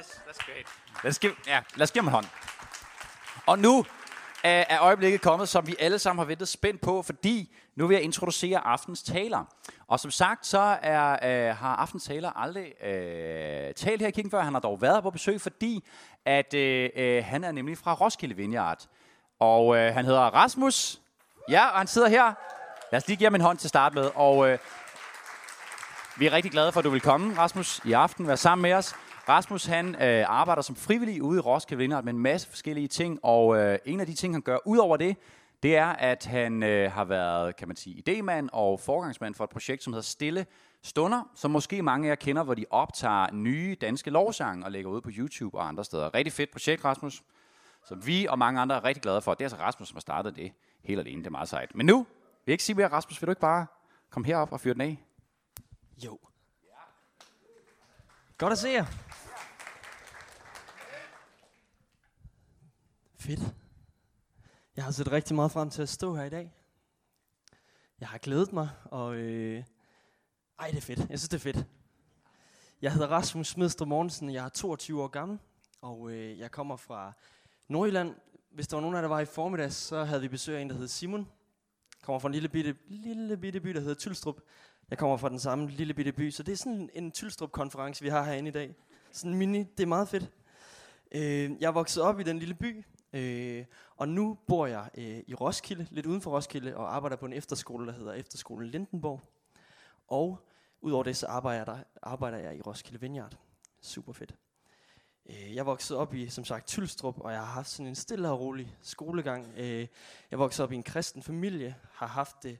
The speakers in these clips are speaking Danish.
Yes, that's great. Lad os give, ja, lad os give ham en hånd. Og nu er, er øjeblikket kommet, som vi alle sammen har ventet spændt på, fordi nu vil jeg introducere aftens taler. Og som sagt, så er, øh, har aftens taler aldrig øh, talt her i kirken før. Han har dog været på besøg, fordi at, øh, øh, han er nemlig fra Roskilde Vineyard. Og øh, han hedder Rasmus. Ja, og han sidder her. Lad os lige give ham en hånd til at starte med. Og øh, vi er rigtig glade for, at du vil komme, Rasmus, i aften. Være sammen med os. Rasmus han øh, arbejder som frivillig ude i Roskilde Vineyard med en masse forskellige ting, og øh, en af de ting, han gør ud over det, det er, at han øh, har været, kan man sige, idémand og forgangsmand for et projekt, som hedder Stille Stunder, som måske mange af jer kender, hvor de optager nye danske lovsange og lægger ud på YouTube og andre steder. Rigtig fedt projekt, Rasmus, som vi og mange andre er rigtig glade for. Det er altså Rasmus, som har startet det helt alene. Det er meget sejt. Men nu vil jeg ikke sige mere, Rasmus. Vil du ikke bare komme herop og fyre den af? Jo. Godt at se jer. Fedt. Jeg har set rigtig meget frem til at stå her i dag. Jeg har glædet mig, og øh, ej, det er fedt. Jeg synes, det er fedt. Jeg hedder Rasmus Smidstrup Mortensen, jeg er 22 år gammel, og øh, jeg kommer fra Nordjylland. Hvis der var nogen af der var i formiddag, så havde vi besøg af en, der hed Simon. Kommer fra en lille bitte, lille bitte by, der hedder Tylstrup. Jeg kommer fra den samme lille bitte by, så det er sådan en Tylstrup-konference, vi har herinde i dag. Sådan en mini, det er meget fedt. Øh, jeg er vokset op i den lille by, øh, og nu bor jeg øh, i Roskilde, lidt uden for Roskilde, og arbejder på en efterskole, der hedder Efterskolen Lindenborg. Og udover det, så arbejder jeg, der, arbejder jeg i Roskilde Vineyard. Super fedt. Øh, jeg voksede op i, som sagt, Tylstrup, og jeg har haft sådan en stille og rolig skolegang. Øh, jeg voksede op i en kristen familie, har haft det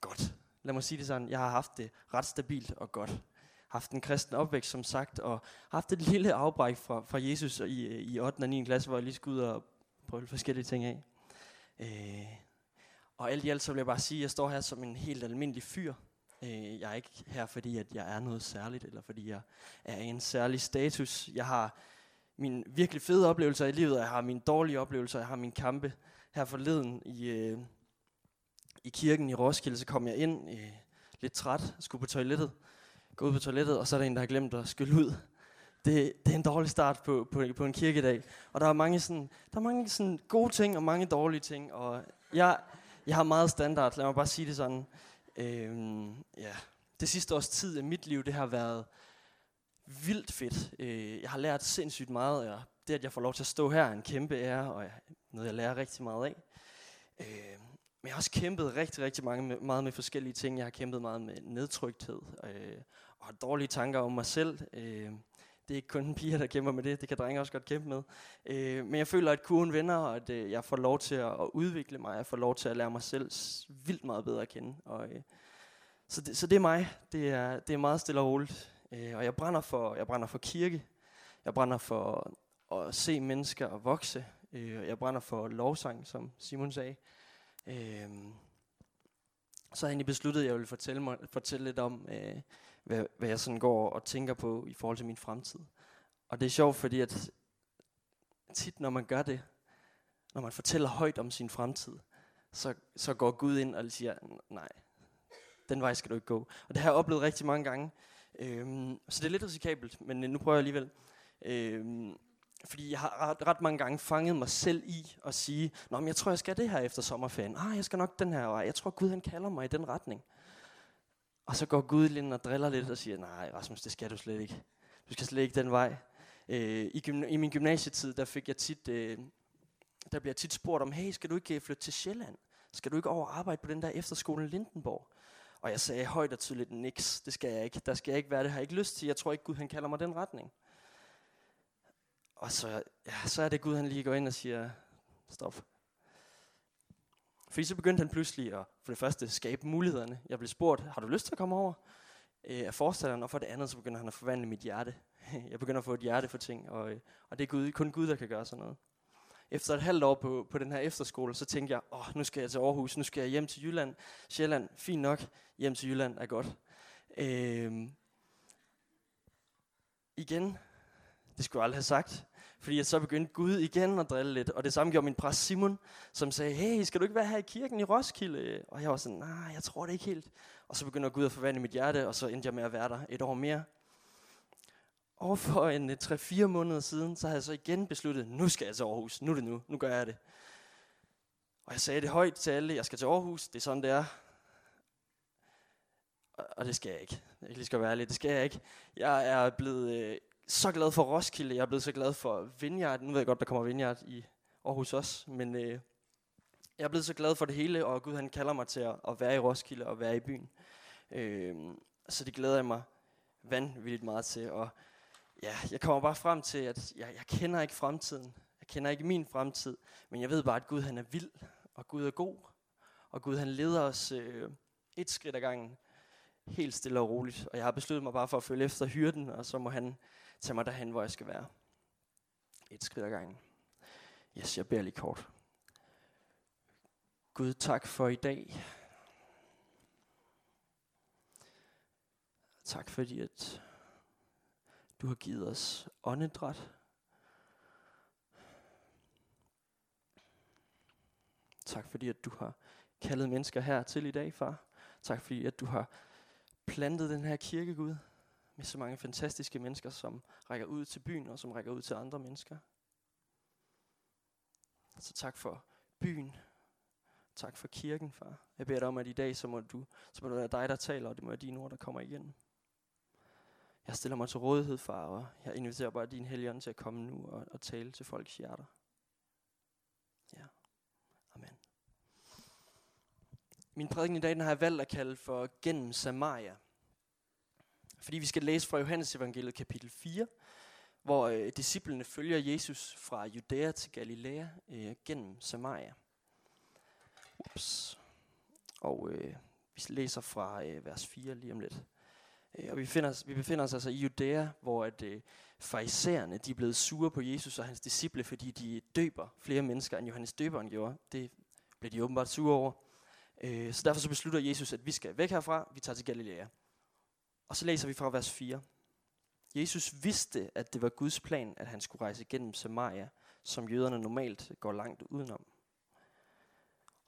godt. Lad mig sige det sådan, jeg har haft det ret stabilt og godt. Haft en kristen opvækst, som sagt, og haft et lille afbræk fra, fra Jesus i, i 8. og 9. klasse, hvor jeg lige skulle ud og prøve forskellige ting af. Øh, og alt i alt, så vil jeg bare sige, at jeg står her som en helt almindelig fyr. Øh, jeg er ikke her, fordi at jeg er noget særligt, eller fordi jeg er i en særlig status. Jeg har mine virkelig fede oplevelser i livet, og jeg har mine dårlige oplevelser, jeg har mine kampe. Her forleden i, øh, i kirken i Roskilde, så kom jeg ind øh, lidt træt, skulle på toilettet, gå ud på toilettet, og så er der en, der har glemt at skylle ud. Det, det er en dårlig start på, på, på en kirkedag. Og der er mange, sådan, der er mange sådan gode ting og mange dårlige ting, og jeg, jeg har meget standard, lad mig bare sige det sådan. Øhm, ja. Det sidste års tid i mit liv, det har været vildt fedt. Øh, jeg har lært sindssygt meget, og det at jeg får lov til at stå her er en kæmpe ære, og noget jeg lærer rigtig meget af. Øh, men jeg har også kæmpet rigtig, rigtig mange med, meget med forskellige ting. Jeg har kæmpet meget med nedtrykthed øh, og dårlige tanker om mig selv. Øh, det er ikke kun piger, der kæmper med det. Det kan drenge også godt kæmpe med. Øh, men jeg føler, at kurven vender, og at øh, jeg får lov til at, at udvikle mig. Jeg får lov til at lære mig selv vildt meget bedre at kende. Og, øh, så, det, så det er mig. Det er, det er meget stille og roligt. Øh, og jeg brænder, for, jeg brænder for kirke. Jeg brænder for at se mennesker vokse. Øh, jeg brænder for lovsang, som Simon sagde. Øh, så havde jeg egentlig besluttet, at jeg ville fortælle, mig, fortælle lidt om, øh, hvad, hvad jeg sådan går og tænker på i forhold til min fremtid. Og det er sjovt, fordi at tit når man gør det, når man fortæller højt om sin fremtid, så, så går Gud ind og siger, nej, den vej skal du ikke gå. Og det har jeg oplevet rigtig mange gange. Øhm, så det er lidt risikabelt, men nu prøver jeg alligevel. Øhm, fordi jeg har ret, ret mange gange fanget mig selv i at sige, Nå, men jeg tror, jeg skal det her efter sommerferien. Ah, jeg skal nok den her vej. Jeg tror, Gud han kalder mig i den retning. Og så går Gud lidt og driller lidt og siger, nej Rasmus, det skal du slet ikke. Du skal slet ikke den vej. Øh, i, gymna- I min gymnasietid, der fik jeg tit, øh, der bliver tit spurgt om, hey, skal du ikke øh, flytte til Sjælland? Skal du ikke over arbejde på den der efterskole Lindenborg? Og jeg sagde højt og tydeligt, niks, det skal jeg ikke. Der skal jeg ikke være, det har jeg ikke lyst til. Jeg tror ikke, Gud han kalder mig den retning. Og så, ja, så er det Gud, han lige går ind og siger, stop. Fordi så begyndte han pludselig at for det første skabe mulighederne. Jeg blev spurgt, har du lyst til at komme over øh, af forstanderen? Og for det andet, så begynder han at forvandle mit hjerte. Jeg begynder at få et hjerte for ting, og, øh, og det er Gud, kun Gud, der kan gøre sådan noget. Efter et halvt år på, på den her efterskole, så tænkte jeg, åh, nu skal jeg til Aarhus, nu skal jeg hjem til Jylland. Sjælland, fint nok, hjem til Jylland er godt. Øh, igen, det skulle jeg aldrig have sagt. Fordi så begyndte Gud igen at drille lidt. Og det samme gjorde min præst Simon, som sagde, hey, skal du ikke være her i kirken i Roskilde? Og jeg var sådan, nej, jeg tror det ikke helt. Og så begyndte Gud at forvandle mit hjerte, og så endte jeg med at være der et år mere. Og for en øh, 3-4 måneder siden, så havde jeg så igen besluttet, nu skal jeg til Aarhus. Nu er det nu. Nu gør jeg det. Og jeg sagde det højt til alle, jeg skal til Aarhus. Det er sådan, det er. Og det skal jeg ikke. Jeg kan lige skal være ærlig. Det skal jeg ikke. Jeg er blevet øh, så glad for Roskilde. Jeg er blevet så glad for Vineyard. Nu ved jeg godt, der kommer Vineyard i Aarhus også. Men øh, jeg er blevet så glad for det hele, og Gud han kalder mig til at, at være i Roskilde og være i byen. Øh, så det glæder jeg mig vanvittigt meget til. Og ja, jeg kommer bare frem til, at jeg, jeg kender ikke fremtiden. Jeg kender ikke min fremtid. Men jeg ved bare, at Gud han er vild, og Gud er god. Og Gud han leder os øh, et skridt ad gangen. Helt stille og roligt. Og jeg har besluttet mig bare for at følge efter hyrden, og så må han Tag mig derhen, hvor jeg skal være. Et skridt ad gangen. Yes, jeg beder lige kort. Gud, tak for i dag. Tak fordi, at du har givet os åndedræt. Tak fordi, at du har kaldet mennesker her til i dag, far. Tak fordi, at du har plantet den her kirke, Gud, med så mange fantastiske mennesker, som rækker ud til byen og som rækker ud til andre mennesker. Så tak for byen. Tak for kirken, far. Jeg beder dig om, at i dag, så må, du, så må det være dig, der taler, og det må være dine ord, der kommer igen. Jeg stiller mig til rådighed, far, og jeg inviterer bare din helgen til at komme nu og, og tale til folks hjerter. Ja. Amen. Min prædiken i dag, den har jeg valgt at kalde for Gennem Samaria. Fordi vi skal læse fra Johannes evangeliet kapitel 4, hvor øh, disciplene følger Jesus fra Judæa til Galilea øh, gennem Samaria. Ups. Og øh, vi læser fra øh, vers 4 lige om lidt. Øh, og vi finder os, vi befinder os altså i Judæa, hvor at øh, farisæerne de er blevet sure på Jesus og hans disciple, fordi de døber flere mennesker, end Johannes døberen gjorde. Det blev de åbenbart sure over. Øh, så derfor så beslutter Jesus, at vi skal væk herfra, vi tager til Galilea. Og så læser vi fra vers 4. Jesus vidste, at det var Guds plan, at han skulle rejse gennem Samaria, som jøderne normalt går langt udenom.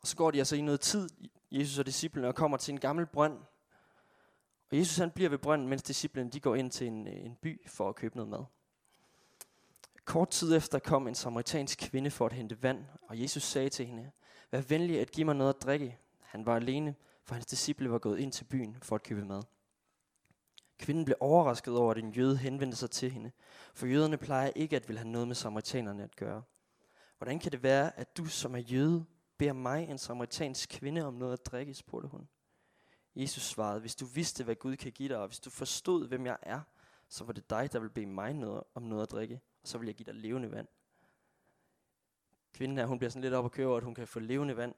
Og så går de altså i noget tid, Jesus og disciplene, og kommer til en gammel brønd. Og Jesus han bliver ved brønden, mens disciplene de går ind til en, øh, en by for at købe noget mad. Kort tid efter kom en samaritansk kvinde for at hente vand, og Jesus sagde til hende, Vær venlig at give mig noget at drikke. Han var alene, for hans disciple var gået ind til byen for at købe mad. Kvinden blev overrasket over, at en jøde henvendte sig til hende, for jøderne plejer ikke at ville have noget med samaritanerne at gøre. Hvordan kan det være, at du som er jøde beder mig, en samaritansk kvinde, om noget at drikke, spurgte hun. Jesus svarede, hvis du vidste, hvad Gud kan give dig, og hvis du forstod, hvem jeg er, så var det dig, der ville bede mig noget, om noget at drikke, og så vil jeg give dig levende vand. Kvinden her, hun bliver sådan lidt op at køre at hun kan få levende vand.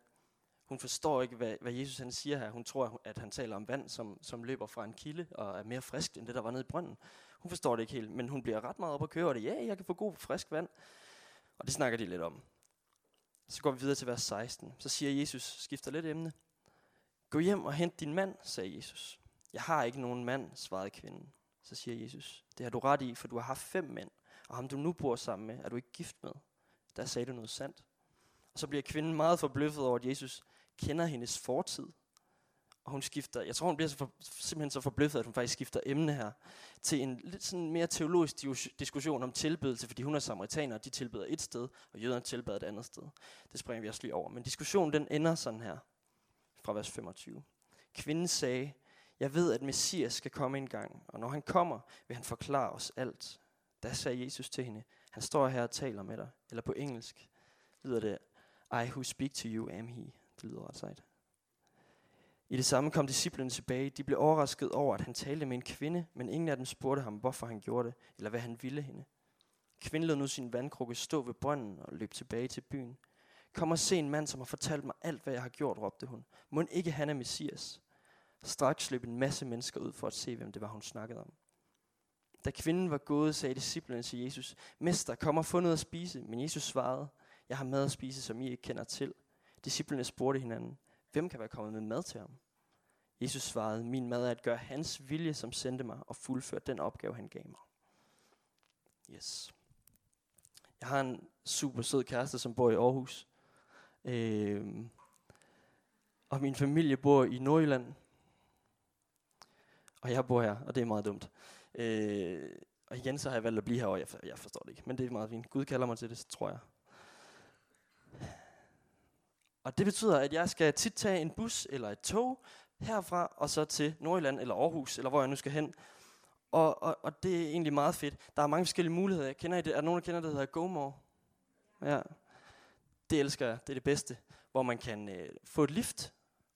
Hun forstår ikke, hvad, hvad Jesus han siger her. Hun tror, at han taler om vand, som, som løber fra en kilde og er mere frisk end det, der var nede i brønden. Hun forstår det ikke helt, men hun bliver ret meget op at køre det. Ja, jeg kan få god frisk vand. Og det snakker de lidt om. Så går vi videre til vers 16. Så siger Jesus, skifter lidt emne. Gå hjem og hent din mand, sagde Jesus. Jeg har ikke nogen mand, svarede kvinden. Så siger Jesus, det har du ret i, for du har haft fem mænd, og ham du nu bor sammen med, er du ikke gift med. Der sagde du noget sandt. Og så bliver kvinden meget forbløffet over, at Jesus kender hendes fortid. Og hun skifter, jeg tror hun bliver så for, simpelthen så forbløffet, at hun faktisk skifter emne her, til en lidt sådan mere teologisk diskussion om tilbedelse, fordi hun er samaritaner, og de tilbeder et sted, og jøderne tilbeder et andet sted. Det springer vi også lige over. Men diskussionen den ender sådan her, fra vers 25. Kvinden sagde, jeg ved, at Messias skal komme en gang, og når han kommer, vil han forklare os alt. Da sagde Jesus til hende, han står her og taler med dig. Eller på engelsk lyder det, I who speak to you am he. Det lyder ret sejt. I det samme kom disciplene tilbage. De blev overrasket over, at han talte med en kvinde, men ingen af dem spurgte ham, hvorfor han gjorde det, eller hvad han ville hende. Kvinden lod nu sin vandkrukke stå ved brønden og løb tilbage til byen. Kom og se en mand, som har fortalt mig alt, hvad jeg har gjort, råbte hun. Må ikke han er Messias? Straks løb en masse mennesker ud for at se, hvem det var, hun snakkede om. Da kvinden var gået, sagde disciplene til Jesus, Mester, kom og få noget at spise. Men Jesus svarede, jeg har mad at spise, som I ikke kender til. Disciplerne spurgte hinanden, hvem kan være kommet med mad til ham? Jesus svarede, min mad er at gøre hans vilje, som sendte mig, og fuldføre den opgave, han gav mig. Yes. Jeg har en super sød kæreste, som bor i Aarhus. Øh, og min familie bor i Nordjylland. Og jeg bor her, og det er meget dumt. Øh, Og igen, så har jeg valgt at blive her, og Jeg, for- jeg forstår det ikke, men det er meget fint. Gud kalder mig til det, tror jeg. Og det betyder, at jeg skal tit tage en bus eller et tog herfra, og så til Nordjylland eller Aarhus, eller hvor jeg nu skal hen. Og, og, og det er egentlig meget fedt. Der er mange forskellige muligheder. Jeg kender I det? Er der nogen, der kender det, der hedder GoMore? Ja. Det elsker jeg. Det er det bedste. Hvor man kan øh, få et lift,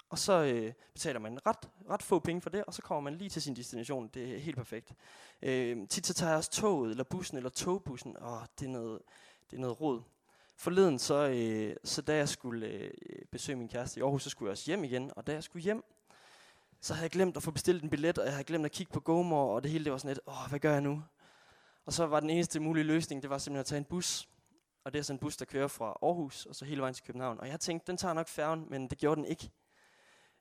og så øh, betaler man ret, ret få penge for det, og så kommer man lige til sin destination. Det er helt perfekt. Øh, tit så tager jeg også toget, eller bussen, eller togbussen. Åh, det er noget, det er noget rod. Forleden, så, øh, så da jeg skulle øh, besøge min kæreste i Aarhus, så skulle jeg også hjem igen. Og da jeg skulle hjem, så havde jeg glemt at få bestilt en billet, og jeg havde glemt at kigge på GoMore, og det hele det var sådan lidt, åh, hvad gør jeg nu? Og så var den eneste mulige løsning, det var simpelthen at tage en bus. Og det er sådan en bus, der kører fra Aarhus, og så hele vejen til København. Og jeg tænkte, den tager nok færgen, men det gjorde den ikke.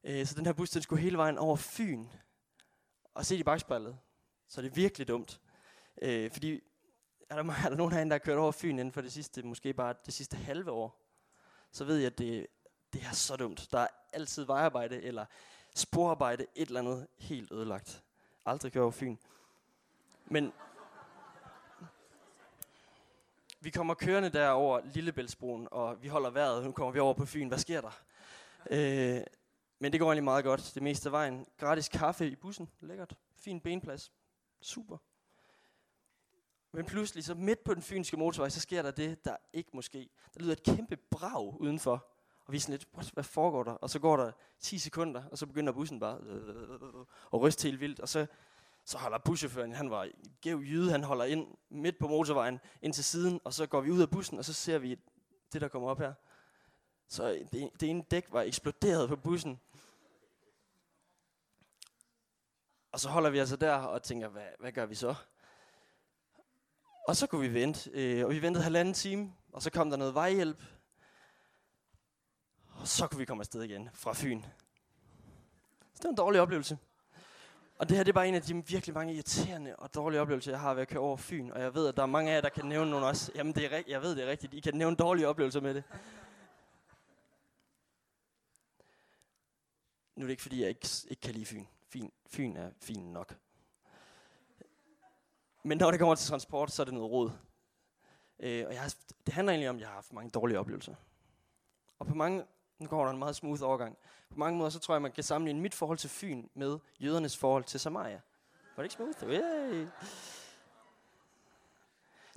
Øh, så den her bus, den skulle hele vejen over Fyn. Og se i bagspejlet, så er det virkelig dumt. Øh, fordi, er der, er der nogen herinde, der har kørt over Fyn inden for det sidste, måske bare det sidste halve år, så ved jeg, at det, det er så dumt. Der er altid vejarbejde, eller sporarbejde, et eller andet helt ødelagt. Aldrig kørt over Fyn. Men vi kommer kørende der over Lillebæltsbroen, og vi holder vejret. Nu kommer vi over på Fyn. Hvad sker der? Øh, men det går egentlig meget godt. Det meste af vejen. Gratis kaffe i bussen. Lækkert. Fin benplads. Super. Men pludselig, så midt på den fynske motorvej, så sker der det, der ikke måske. Der lyder et kæmpe brag udenfor. Og vi er sådan lidt, What, hvad foregår der? Og så går der 10 sekunder, og så begynder bussen bare øh, øh, øh, at ryste helt vildt. Og så, så holder buschaufføren, han var gæv jyde, han holder ind midt på motorvejen, ind til siden, og så går vi ud af bussen, og så ser vi det, der kommer op her. Så det, det ene dæk var eksploderet på bussen. Og så holder vi altså der og tænker, hvad, hvad gør vi så? Og så kunne vi vente, øh, og vi ventede halvanden time, og så kom der noget vejhjælp. Og så kunne vi komme afsted igen fra Fyn. Så det var en dårlig oplevelse. Og det her det er bare en af de virkelig mange irriterende og dårlige oplevelser, jeg har ved at køre over Fyn. Og jeg ved, at der er mange af jer, der kan nævne nogle også. Jamen, det er. Jeg ved, det er rigtigt. I kan nævne dårlige oplevelser med det. Nu er det ikke, fordi jeg ikke, ikke kan lide Fyn. Fyn. Fyn er fin nok. Men når det kommer til transport, så er det noget råd. Øh, og jeg har, det handler egentlig om, at jeg har haft mange dårlige oplevelser. Og på mange, nu går der en meget smooth overgang. På mange måder, så tror jeg, man kan sammenligne mit forhold til Fyn med jødernes forhold til Samaria. Var det ikke smooth? Yay!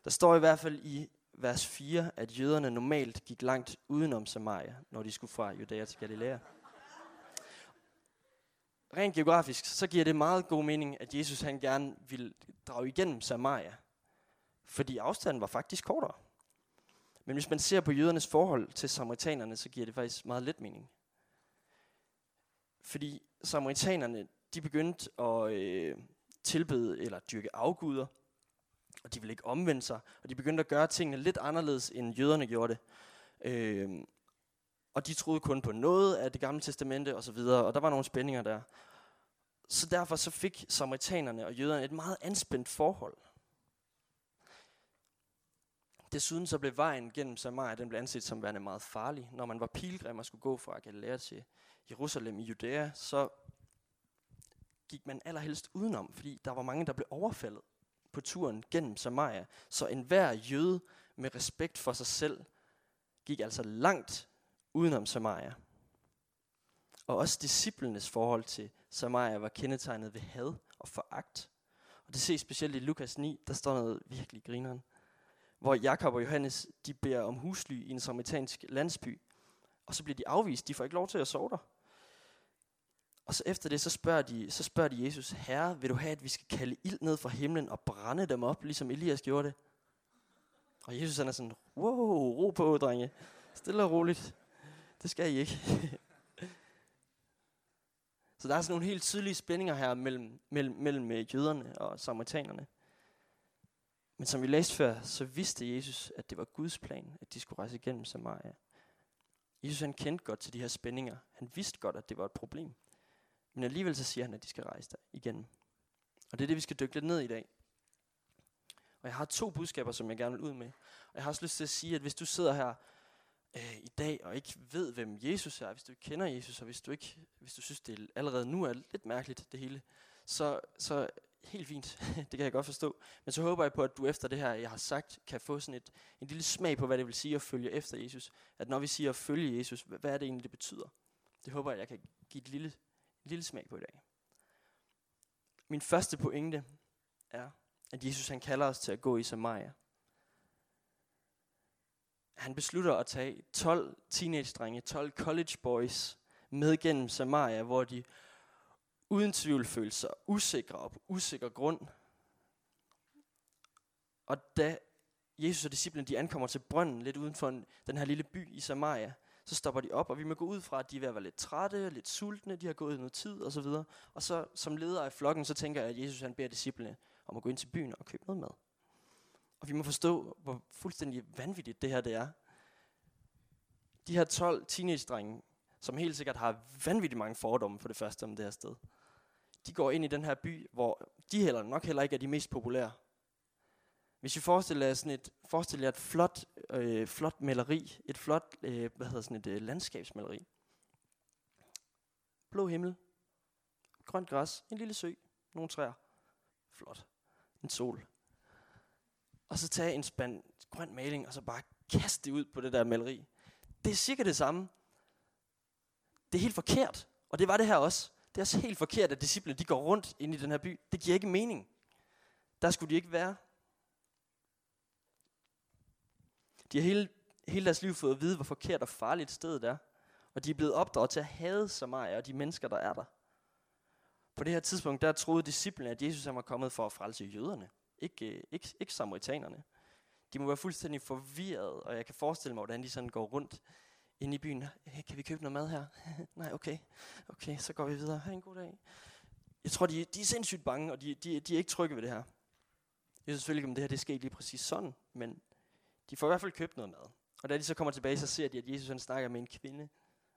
Der står i hvert fald i vers 4, at jøderne normalt gik langt udenom Samaria, når de skulle fra Judæa til Galilea. Rent geografisk, så giver det meget god mening, at Jesus han gerne ville drage igennem Samaria. Fordi afstanden var faktisk kortere. Men hvis man ser på jødernes forhold til samaritanerne, så giver det faktisk meget lidt mening. Fordi samaritanerne, de begyndte at øh, tilbede eller dyrke afguder, og de ville ikke omvende sig, og de begyndte at gøre tingene lidt anderledes, end jøderne gjorde det. Øh, og de troede kun på noget af det gamle testamente og så videre, og der var nogle spændinger der. Så derfor så fik samaritanerne og jøderne et meget anspændt forhold. Desuden så blev vejen gennem Samaria, den blev anset som værende meget farlig. Når man var pilgrim og skulle gå fra Galilea til Jerusalem i Judæa, så gik man allerhelst udenom, fordi der var mange, der blev overfaldet på turen gennem Samaria. Så enhver jøde med respekt for sig selv gik altså langt udenom Samaria. Og også disciplenes forhold til Samaria var kendetegnet ved had og foragt. Og det ses specielt i Lukas 9, der står noget virkelig grineren. Hvor Jakob og Johannes, de beder om husly i en samaritansk landsby. Og så bliver de afvist, de får ikke lov til at sove der. Og så efter det, så spørger, de, så spørger de Jesus, Herre, vil du have, at vi skal kalde ild ned fra himlen og brænde dem op, ligesom Elias gjorde det? Og Jesus han er sådan, wow, ro på, drenge. Stille og roligt. Det skal I ikke. så der er sådan nogle helt tydelige spændinger her mellem, mellem, mellem øh, jøderne og samaritanerne. Men som vi læste før, så vidste Jesus, at det var Guds plan, at de skulle rejse igennem Samaria. Jesus han kendte godt til de her spændinger. Han vidste godt, at det var et problem. Men alligevel så siger han, at de skal rejse der igennem. Og det er det, vi skal dykke lidt ned i dag. Og jeg har to budskaber, som jeg gerne vil ud med. Og jeg har også lyst til at sige, at hvis du sidder her øh, i dag og ikke ved, hvem Jesus er, hvis du ikke kender Jesus, og hvis du, ikke, hvis du synes, det allerede nu er lidt mærkeligt, det hele, så, så helt fint. det kan jeg godt forstå. Men så håber jeg på, at du efter det her, jeg har sagt, kan få sådan et, en lille smag på, hvad det vil sige at følge efter Jesus. At når vi siger at følge Jesus, hvad er det egentlig, det betyder? Det håber jeg, jeg kan give et lille, et lille smag på i dag. Min første pointe er, at Jesus han kalder os til at gå i Samaria. Han beslutter at tage 12 teenage-drenge, 12 college boys med gennem Samaria, hvor de uden tvivl følte sig usikre og på usikker grund. Og da Jesus og disciplene de ankommer til brønden lidt uden for den her lille by i Samaria, så stopper de op, og vi må gå ud fra, at de er ved at være lidt trætte, lidt sultne, de har gået noget tid og så videre. Og så som leder af flokken, så tænker jeg, at Jesus han beder disciplene om at gå ind til byen og købe noget mad. Og vi må forstå, hvor fuldstændig vanvittigt det her det er. De her 12 teenage-drenge, som helt sikkert har vanvittigt mange fordomme for det første om det her sted. De går ind i den her by, hvor de heller nok heller ikke er de mest populære. Hvis vi forestiller jer sådan et, forestiller jer et flot, øh, flot maleri, et flot, øh, hvad hedder sådan et øh, landskabsmaleri. Blå himmel, grønt græs, en lille sø, nogle træer. Flot. En sol. Og så tage en spand grøn maling, og så bare kaste det ud på det der maleri. Det er cirka det samme. Det er helt forkert. Og det var det her også. Det er også helt forkert, at disciplene de går rundt ind i den her by. Det giver ikke mening. Der skulle de ikke være. De har hele, hele deres liv fået at vide, hvor forkert og farligt stedet er. Og de er blevet opdraget til at hade Samaria og de mennesker, der er der. På det her tidspunkt, der troede disciplene, at Jesus var kommet for at frelse jøderne. Ikke, øh, ikke, ikke samaritanerne. De må være fuldstændig forvirret, og jeg kan forestille mig, hvordan de sådan går rundt inde i byen. Hey, kan vi købe noget mad her? Nej, okay. Okay, så går vi videre. Ha' en god dag. Jeg tror, de, de er sindssygt bange, og de, de, de er ikke trygge ved det her. Jeg ved selvfølgelig ikke, om det her det sker lige præcis sådan, men de får i hvert fald købt noget mad. Og da de så kommer tilbage, så ser de, at Jesus han snakker med en kvinde,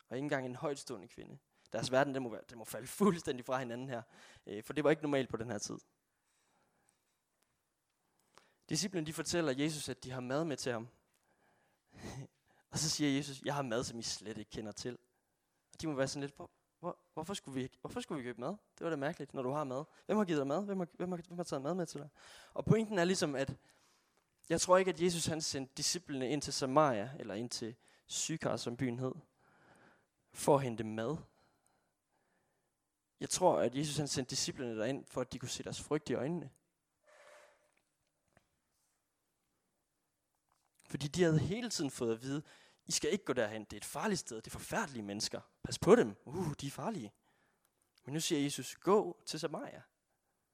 og ikke engang en højtstående kvinde. Deres verden, den må, den må falde fuldstændig fra hinanden her, øh, for det var ikke normalt på den her tid. Disciplen de fortæller Jesus, at de har mad med til ham. og så siger Jesus, jeg har mad, som I slet ikke kender til. Og de må være sådan lidt, hvor, hvor, hvorfor, skulle vi, hvorfor skulle vi købe mad? Det var da mærkeligt, når du har mad. Hvem har givet dig mad? Hvem har, hvem har, hvem har taget mad med til dig? Og pointen er ligesom, at jeg tror ikke, at Jesus han sendte disciplene ind til Samaria, eller ind til Sykar, som byen hed, for at hente mad. Jeg tror, at Jesus han sendte disciplene derind, for at de kunne se deres frygt i øjnene. Fordi de havde hele tiden fået at vide, I skal ikke gå derhen, det er et farligt sted, det er forfærdelige mennesker. Pas på dem, uh, de er farlige. Men nu siger Jesus, gå til Samaria.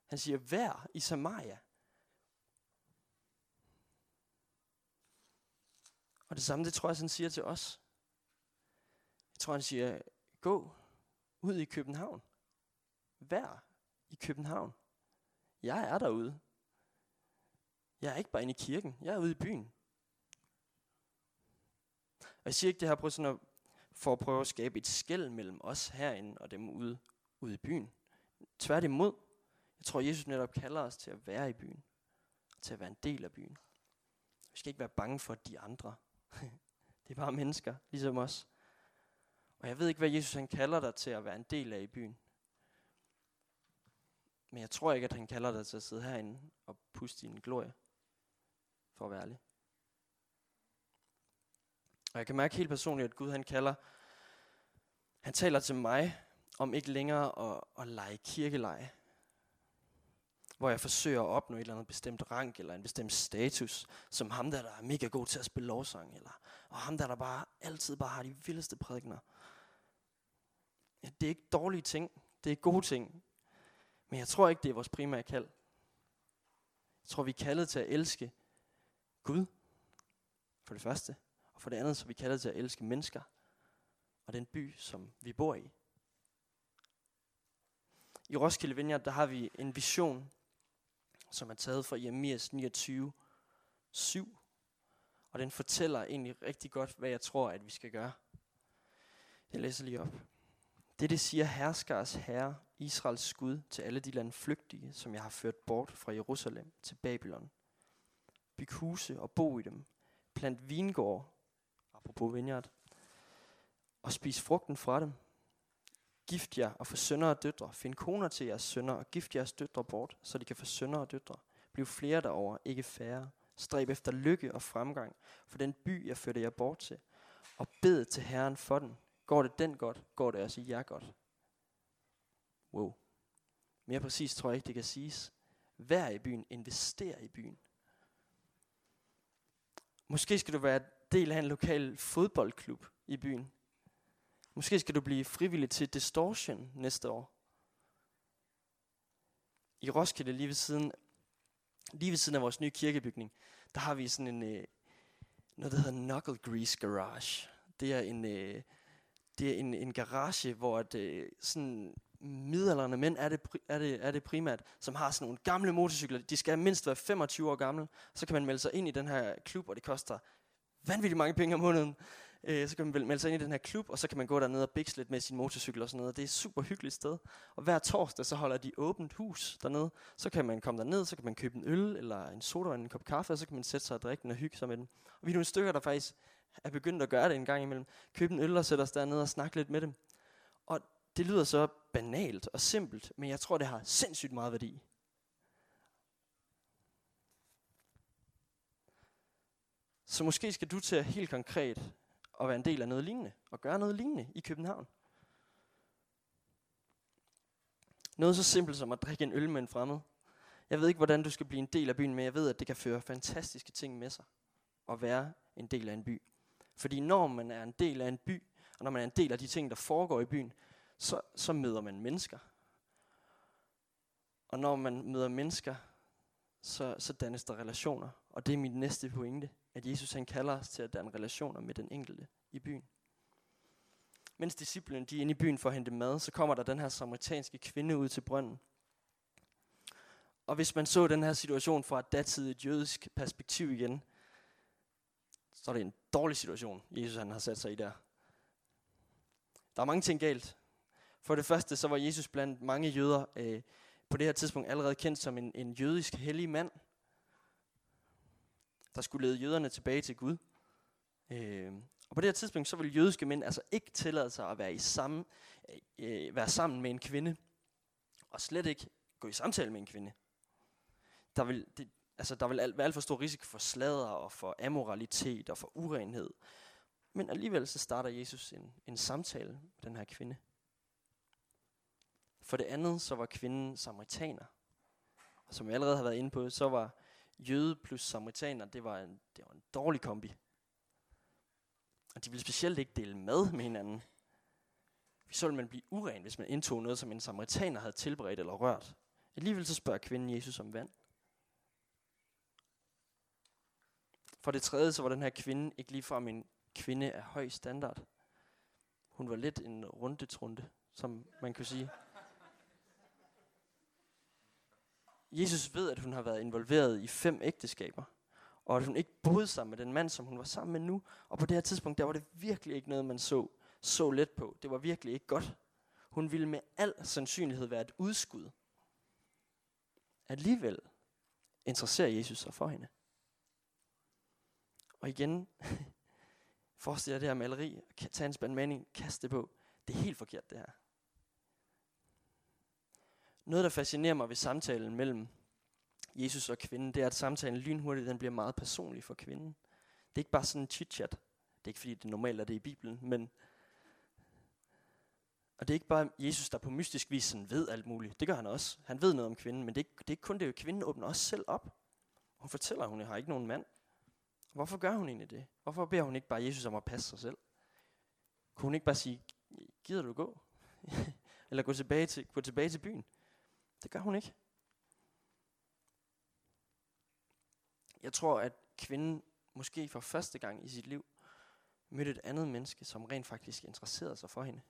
Han siger, vær i Samaria. Og det samme, det tror jeg, han siger til os. Jeg tror, han siger, gå ud i København. Vær i København. Jeg er derude. Jeg er ikke bare inde i kirken. Jeg er ude i byen. Og jeg siger ikke det her på sådan at, for at prøve at skabe et skæld mellem os herinde og dem ude, ude i byen. Tværtimod, jeg tror, Jesus netop kalder os til at være i byen. Til at være en del af byen. Vi skal ikke være bange for de andre. det er bare mennesker, ligesom os. Og jeg ved ikke, hvad Jesus han kalder dig til at være en del af i byen. Men jeg tror ikke, at han kalder dig til at sidde herinde og puste din glorie. For at være ærlig. Og jeg kan mærke helt personligt, at Gud han kalder, han taler til mig om ikke længere at, at lege kirkeleje. Hvor jeg forsøger at opnå et eller andet bestemt rang, eller en bestemt status, som ham der, der er mega god til at spille lovsang, eller og ham der, der bare altid bare har de vildeste prædikner. Ja, det er ikke dårlige ting, det er gode ting. Men jeg tror ikke, det er vores primære kald. Jeg tror, vi er kaldet til at elske Gud, for det første. Og for det andet, så vi kaldet til at elske mennesker og den by, som vi bor i. I Roskilde Vineyard, der har vi en vision, som er taget fra Jeremias 29, 7. Og den fortæller egentlig rigtig godt, hvad jeg tror, at vi skal gøre. Jeg læser lige op. Det, det siger herskers herre, Israels Gud, til alle de landflygtige, som jeg har ført bort fra Jerusalem til Babylon. Byg huse og bo i dem. Plant vingård apropos vineyard, og spis frugten fra dem. Gift jer og få sønner og døtre. Find koner til jeres sønner og gift jeres døtre bort, så de kan få sønner og døtre. Bliv flere derover, ikke færre. Stræb efter lykke og fremgang for den by, jeg førte jer bort til. Og bed til Herren for den. Går det den godt, går det også jer godt. Wow. Mere præcis tror jeg ikke, det kan siges. Vær i byen, invester i byen. Måske skal du være del af en lokal fodboldklub i byen. Måske skal du blive frivillig til Distortion næste år. I Roskilde, lige ved siden, lige ved siden af vores nye kirkebygning, der har vi sådan en, øh, noget, der hedder Knuckle Grease Garage. Det er en, øh, det er en, en garage, hvor at, øh, sådan midalderne mænd er det, er, det, er det primært, som har sådan nogle gamle motorcykler. De skal mindst være 25 år gamle. Så kan man melde sig ind i den her klub, og det koster vanvittigt mange penge om måneden. Øh, så kan man melde sig ind i den her klub, og så kan man gå dernede og bikse lidt med sin motorcykel og sådan noget. Det er et super hyggeligt sted. Og hver torsdag, så holder de åbent hus dernede. Så kan man komme derned, så kan man købe en øl, eller en soda eller en kop kaffe, og så kan man sætte sig og drikke den og hygge sig med den. Og vi er nogle stykker, der faktisk er begyndt at gøre det en gang imellem. Købe en øl og sætte os dernede og snakke lidt med dem. Og det lyder så banalt og simpelt, men jeg tror, det har sindssygt meget værdi. Så måske skal du til helt konkret at være en del af noget lignende, og gøre noget lignende i København. Noget så simpelt som at drikke en øl med en fremmed. Jeg ved ikke, hvordan du skal blive en del af byen, men jeg ved, at det kan føre fantastiske ting med sig at være en del af en by. Fordi når man er en del af en by, og når man er en del af de ting, der foregår i byen, så, så møder man mennesker. Og når man møder mennesker, så, så dannes der relationer. Og det er mit næste pointe, at Jesus han kalder os til at danne relationer med den enkelte i byen. Mens disciplene de er inde i byen for at hente mad, så kommer der den her samaritanske kvinde ud til brønden. Og hvis man så den her situation fra et datidigt jødisk perspektiv igen, så er det en dårlig situation, Jesus han har sat sig i der. Der er mange ting galt. For det første, så var Jesus blandt mange jøder øh, på det her tidspunkt allerede kendt som en, en jødisk hellig mand, der skulle lede jøderne tilbage til Gud. Øh, og på det her tidspunkt, så ville jødiske mænd altså ikke tillade sig at være, i samme, øh, være sammen med en kvinde, og slet ikke gå i samtale med en kvinde. Der vil, det, altså, der vil være alt for stor risiko for slader og for amoralitet og for urenhed. Men alligevel så starter Jesus en, en samtale med den her kvinde. For det andet, så var kvinden samaritaner. Og som jeg allerede har været inde på, så var jøde plus samaritaner, det var en, det var en dårlig kombi. Og de ville specielt ikke dele mad med hinanden. Så ville man blive uren, hvis man indtog noget, som en samaritaner havde tilberedt eller rørt. Alligevel så spørger kvinden Jesus om vand. For det tredje, så var den her kvinde ikke ligefrem en kvinde af høj standard. Hun var lidt en rundetrunde, som man kan sige. Jesus ved, at hun har været involveret i fem ægteskaber, og at hun ikke boede sammen med den mand, som hun var sammen med nu. Og på det her tidspunkt, der var det virkelig ikke noget, man så så let på. Det var virkelig ikke godt. Hun ville med al sandsynlighed være et udskud. Alligevel interesserer Jesus sig for hende. Og igen, forestil dig det her maleri, tag en spand mening, kast det på. Det er helt forkert det her. Noget, der fascinerer mig ved samtalen mellem Jesus og kvinden, det er, at samtalen lynhurtigt den bliver meget personlig for kvinden. Det er ikke bare sådan en chit-chat. Det er ikke fordi, det normalt er det i Bibelen, men... Og det er ikke bare Jesus, der på mystisk vis sådan ved alt muligt. Det gør han også. Han ved noget om kvinden, men det er, ikke, det er ikke kun det. Kvinden åbner også selv op. Hun fortæller, at hun har ikke nogen mand. Hvorfor gør hun egentlig det? Hvorfor beder hun ikke bare Jesus om at passe sig selv? Kunne hun ikke bare sige, gider du gå? Eller gå tilbage til, gå tilbage til byen? Det gør hun ikke. Jeg tror, at kvinden måske for første gang i sit liv mødte et andet menneske, som rent faktisk interesserede sig for hende.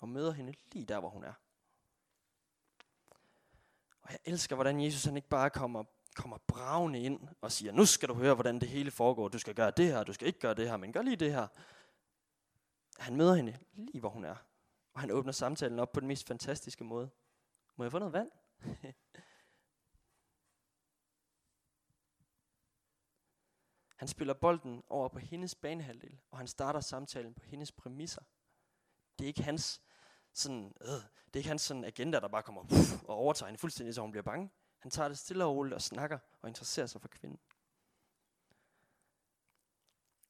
Og møder hende lige der, hvor hun er. Og jeg elsker, hvordan Jesus han ikke bare kommer, kommer bravende ind og siger, nu skal du høre, hvordan det hele foregår. Du skal gøre det her, du skal ikke gøre det her, men gør lige det her. Han møder hende lige, hvor hun er. Og han åbner samtalen op på den mest fantastiske måde. Må jeg få noget vand? han spiller bolden over på hendes banehalvdel, og han starter samtalen på hendes præmisser. Det er ikke hans sådan, øh, det er ikke hans sådan agenda, der bare kommer puff, og overtager hende fuldstændig, så hun bliver bange. Han tager det stille og roligt og snakker og interesserer sig for kvinden.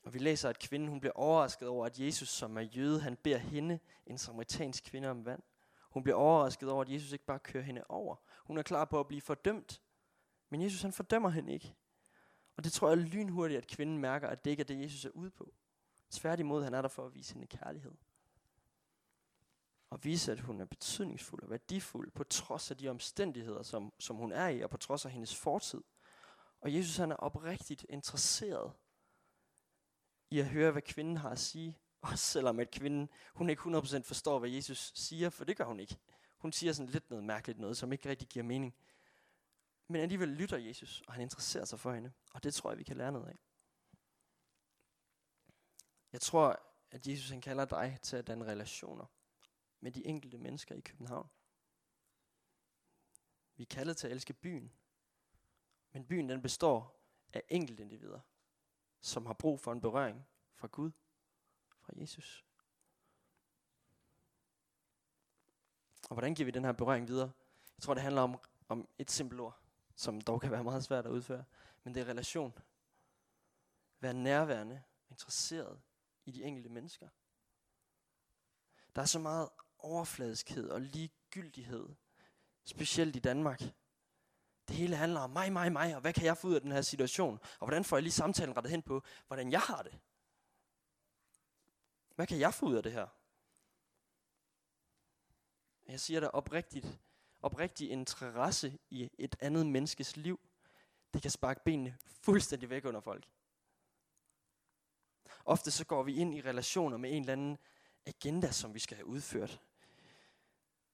Og vi læser, at kvinden hun bliver overrasket over, at Jesus, som er jøde, han beder hende, en samaritansk kvinde, om vand. Hun bliver overrasket over, at Jesus ikke bare kører hende over. Hun er klar på at blive fordømt. Men Jesus han fordømmer hende ikke. Og det tror jeg lynhurtigt, at kvinden mærker, at det ikke er det, Jesus er ude på. Tværtimod, han er der for at vise hende kærlighed. Og vise, at hun er betydningsfuld og værdifuld, på trods af de omstændigheder, som, som hun er i, og på trods af hendes fortid. Og Jesus han er oprigtigt interesseret i at høre, hvad kvinden har at sige. Også selvom at kvinden, hun ikke 100% forstår, hvad Jesus siger, for det gør hun ikke. Hun siger sådan lidt noget mærkeligt noget, som ikke rigtig giver mening. Men alligevel lytter Jesus, og han interesserer sig for hende. Og det tror jeg, vi kan lære noget af. Jeg tror, at Jesus han kalder dig til at danne relationer med de enkelte mennesker i København. Vi er kaldet til at elske byen. Men byen den består af enkelte individer, som har brug for en berøring fra Gud, fra Jesus. Og hvordan giver vi den her berøring videre? Jeg tror, det handler om, om et simpelt ord, som dog kan være meget svært at udføre. Men det er relation. Vær nærværende, interesseret i de enkelte mennesker. Der er så meget overfladiskhed og ligegyldighed, specielt i Danmark. Det hele handler om mig, mig, mig, og hvad kan jeg få ud af den her situation? Og hvordan får jeg lige samtalen rettet hen på, hvordan jeg har det? Hvad kan jeg få ud af det her? Jeg siger dig oprigtigt, oprigtig interesse i et andet menneskes liv, det kan sparke benene fuldstændig væk under folk. Ofte så går vi ind i relationer med en eller anden agenda, som vi skal have udført.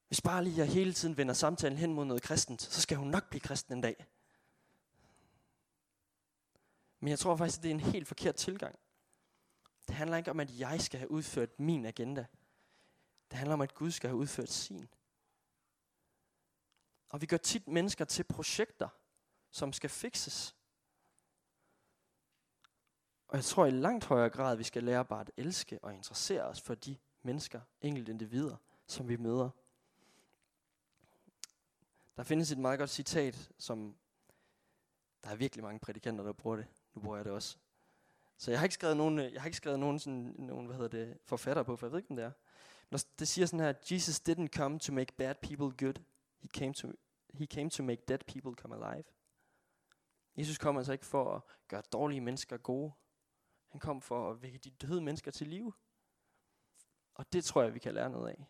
Hvis bare lige jeg hele tiden vender samtalen hen mod noget kristent, så skal hun nok blive kristen en dag. Men jeg tror faktisk, at det er en helt forkert tilgang. Det handler ikke om, at jeg skal have udført min agenda. Det handler om, at Gud skal have udført sin. Og vi gør tit mennesker til projekter, som skal fikses. Og jeg tror i langt højere grad, at vi skal lære bare at elske og interessere os for de mennesker, enkelte individer, som vi møder. Der findes et meget godt citat, som der er virkelig mange prædikanter, der bruger det. Nu bruger jeg det også. Så jeg har ikke skrevet nogen, øh, jeg har ikke skrevet nogen, sådan, nogen hvad hedder det, forfatter på, for jeg ved ikke, om det er. Men det siger sådan her, Jesus didn't come to make bad people good. He came to, he came to make dead people come alive. Jesus kom altså ikke for at gøre dårlige mennesker gode. Han kom for at vække de døde mennesker til live. Og det tror jeg, vi kan lære noget af.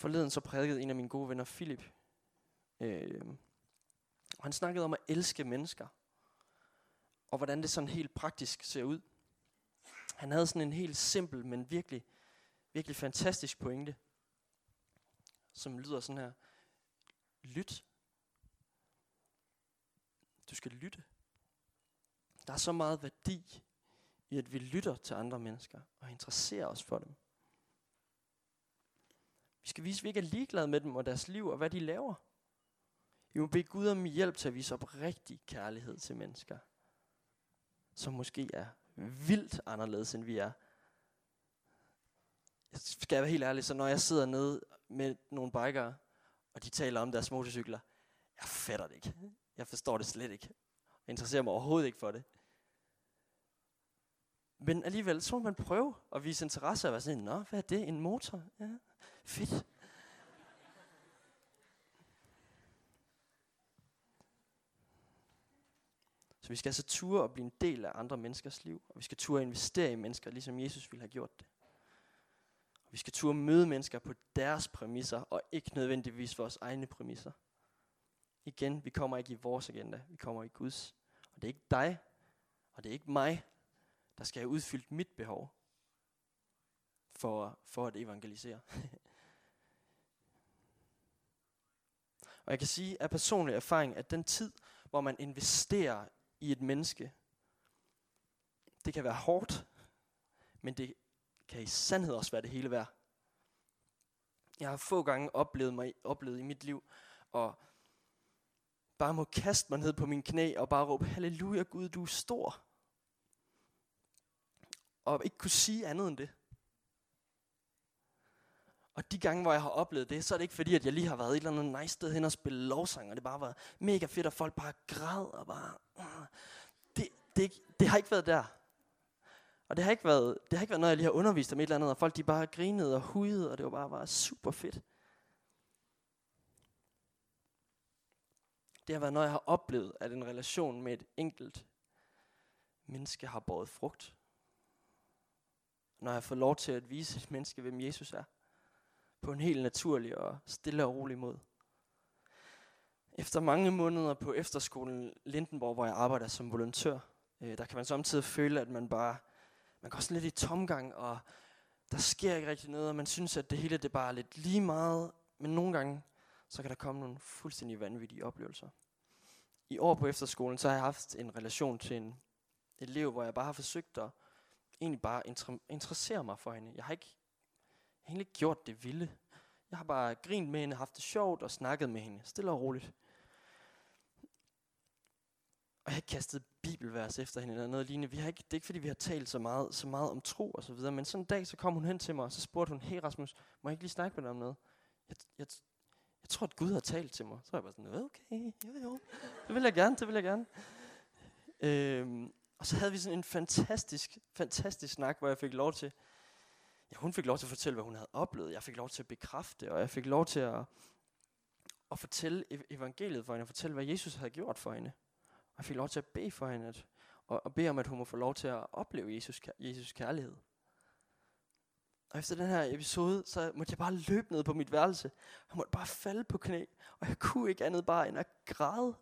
Forleden så prædikede en af mine gode venner, Philip. Øh, og han snakkede om at elske mennesker. Og hvordan det sådan helt praktisk ser ud. Han havde sådan en helt simpel, men virkelig, virkelig fantastisk pointe. Som lyder sådan her. Lyt. Du skal lytte. Der er så meget værdi i, at vi lytter til andre mennesker og interesserer os for dem. Vi skal vise, at vi ikke er ligeglade med dem og deres liv og hvad de laver. Vi må bede Gud om hjælp til at vise op rigtig kærlighed til mennesker, som måske er vildt anderledes, end vi er. Jeg skal være helt ærlig, så når jeg sidder nede med nogle bikere, og de taler om deres motorcykler, jeg fatter det ikke. Jeg forstår det slet ikke. Jeg interesserer mig overhovedet ikke for det. Men alligevel, så må man prøve at vise interesse og være sådan, Nå, hvad er det? En motor? Ja, fedt. Så vi skal altså ture og blive en del af andre menneskers liv. Og vi skal ture investere i mennesker, ligesom Jesus ville have gjort det. Og vi skal ture møde mennesker på deres præmisser, og ikke nødvendigvis vores egne præmisser. Igen, vi kommer ikke i vores agenda, vi kommer i Guds. Og det er ikke dig, og det er ikke mig, der skal have udfyldt mit behov for, for at evangelisere. og jeg kan sige af personlig erfaring, at den tid, hvor man investerer i et menneske, det kan være hårdt, men det kan i sandhed også være det hele værd. Jeg har få gange oplevet, mig, oplevet i mit liv, og bare må kaste mig ned på min knæ og bare råbe, halleluja Gud, du er stor. og ikke kunne sige andet end det. Og de gange, hvor jeg har oplevet det, så er det ikke fordi, at jeg lige har været et eller andet nice sted hen og spille lovsang, og det bare var mega fedt, og folk bare græd og bare... Ah. Det, det, det har ikke været der. Og det har ikke været, det har ikke været noget, jeg lige har undervist om et eller andet, og folk de bare grinede og hudede, og det var bare, bare super fedt. Det har været noget, jeg har oplevet, at en relation med et enkelt menneske har båret frugt. Når jeg har fået lov til at vise et menneske, hvem Jesus er. På en helt naturlig og stille og rolig måde. Efter mange måneder på efterskolen Lindenborg, hvor jeg arbejder som volontør, øh, der kan man samtidig føle, at man bare, man går sådan lidt i tomgang, og der sker ikke rigtig noget, og man synes, at det hele det bare er lidt lige meget. Men nogle gange, så kan der komme nogle fuldstændig vanvittige oplevelser. I år på efterskolen, så har jeg haft en relation til en elev, hvor jeg bare har forsøgt at egentlig bare interessere mig for hende. Jeg har ikke, har egentlig ikke gjort det vilde. Jeg har bare grint med hende, haft det sjovt og snakket med hende, stille og roligt. Og jeg har kastet bibelvers efter hende eller noget lignende. Vi har ikke, det er ikke fordi, vi har talt så meget, så meget om tro og så videre. Men sådan en dag, så kom hun hen til mig, og så spurgte hun, hey Rasmus, må jeg ikke lige snakke med dig om noget? Jeg, jeg, jeg tror, at Gud har talt til mig. Så var jeg bare sådan, okay, jo jo, det vil jeg gerne, det vil jeg gerne. Øhm, og så havde vi sådan en fantastisk, fantastisk snak, hvor jeg fik lov til, ja, hun fik lov til at fortælle, hvad hun havde oplevet. Jeg fik lov til at bekræfte, og jeg fik lov til at, at fortælle evangeliet for hende, og fortælle, hvad Jesus havde gjort for hende. Og jeg fik lov til at bede for hende, at, og, og bede om, at hun må få lov til at opleve Jesus, Jesus kærlighed. Og efter den her episode, så måtte jeg bare løbe ned på mit værelse. Jeg måtte bare falde på knæ. Og jeg kunne ikke andet bare end at græde.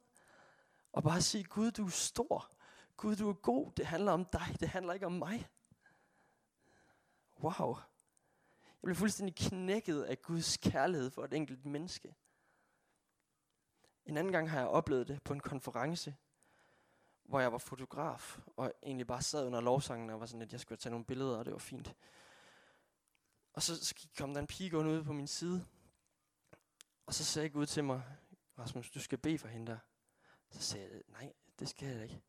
Og bare sige, Gud, du er stor. Gud, du er god. Det handler om dig. Det handler ikke om mig. Wow. Jeg blev fuldstændig knækket af Guds kærlighed for et enkelt menneske. En anden gang har jeg oplevet det på en konference, hvor jeg var fotograf, og egentlig bare sad under lovsangen og var sådan, at jeg skulle tage nogle billeder, og det var fint. Og så, kom der en pige gående ud på min side. Og så sagde Gud til mig, Rasmus, du skal bede for hende der. Så sagde jeg, nej, det skal jeg ikke.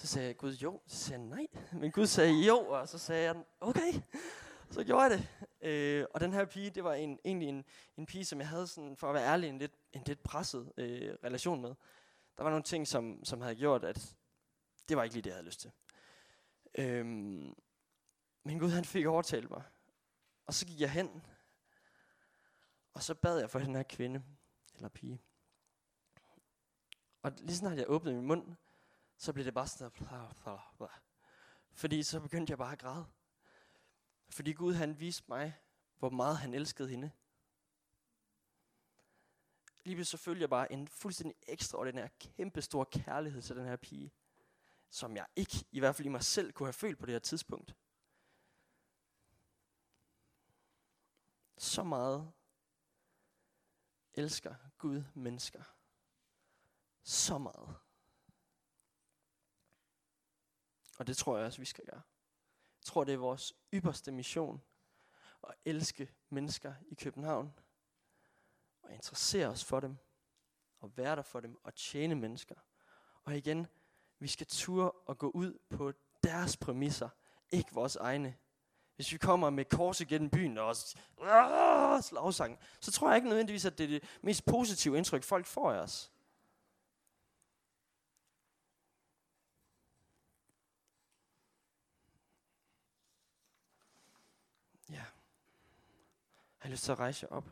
Så sagde jeg, Gud, jo. Så sagde jeg, nej. Men Gud sagde, jo. Og så sagde jeg, okay. Så gjorde jeg det. Øh, og den her pige, det var en, egentlig en, en pige, som jeg havde, sådan, for at være ærlig, en lidt, en lidt presset øh, relation med. Der var nogle ting, som, som havde gjort, at det var ikke lige det, jeg havde lyst til. Øhm, men Gud, han fik overtalt mig. Og så gik jeg hen, og så bad jeg for den her kvinde, eller pige. Og lige snart jeg åbnede min mund, så blev det bare sådan fordi så begyndte jeg bare at græde. Fordi Gud han viste mig, hvor meget han elskede hende. Lige så følte jeg bare en fuldstændig ekstraordinær, kæmpe stor kærlighed til den her pige, som jeg ikke, i hvert fald i mig selv, kunne have følt på det her tidspunkt. Så meget elsker Gud mennesker. Så meget. Og det tror jeg også, vi skal gøre. Jeg tror, det er vores ypperste mission at elske mennesker i København. Og interessere os for dem. Og være der for dem. Og tjene mennesker. Og igen, vi skal ture og gå ud på deres præmisser. Ikke vores egne. Hvis vi kommer med kors igennem byen og slagsang, så tror jeg ikke nødvendigvis, at det er det mest positive indtryk, folk får af os. Ja.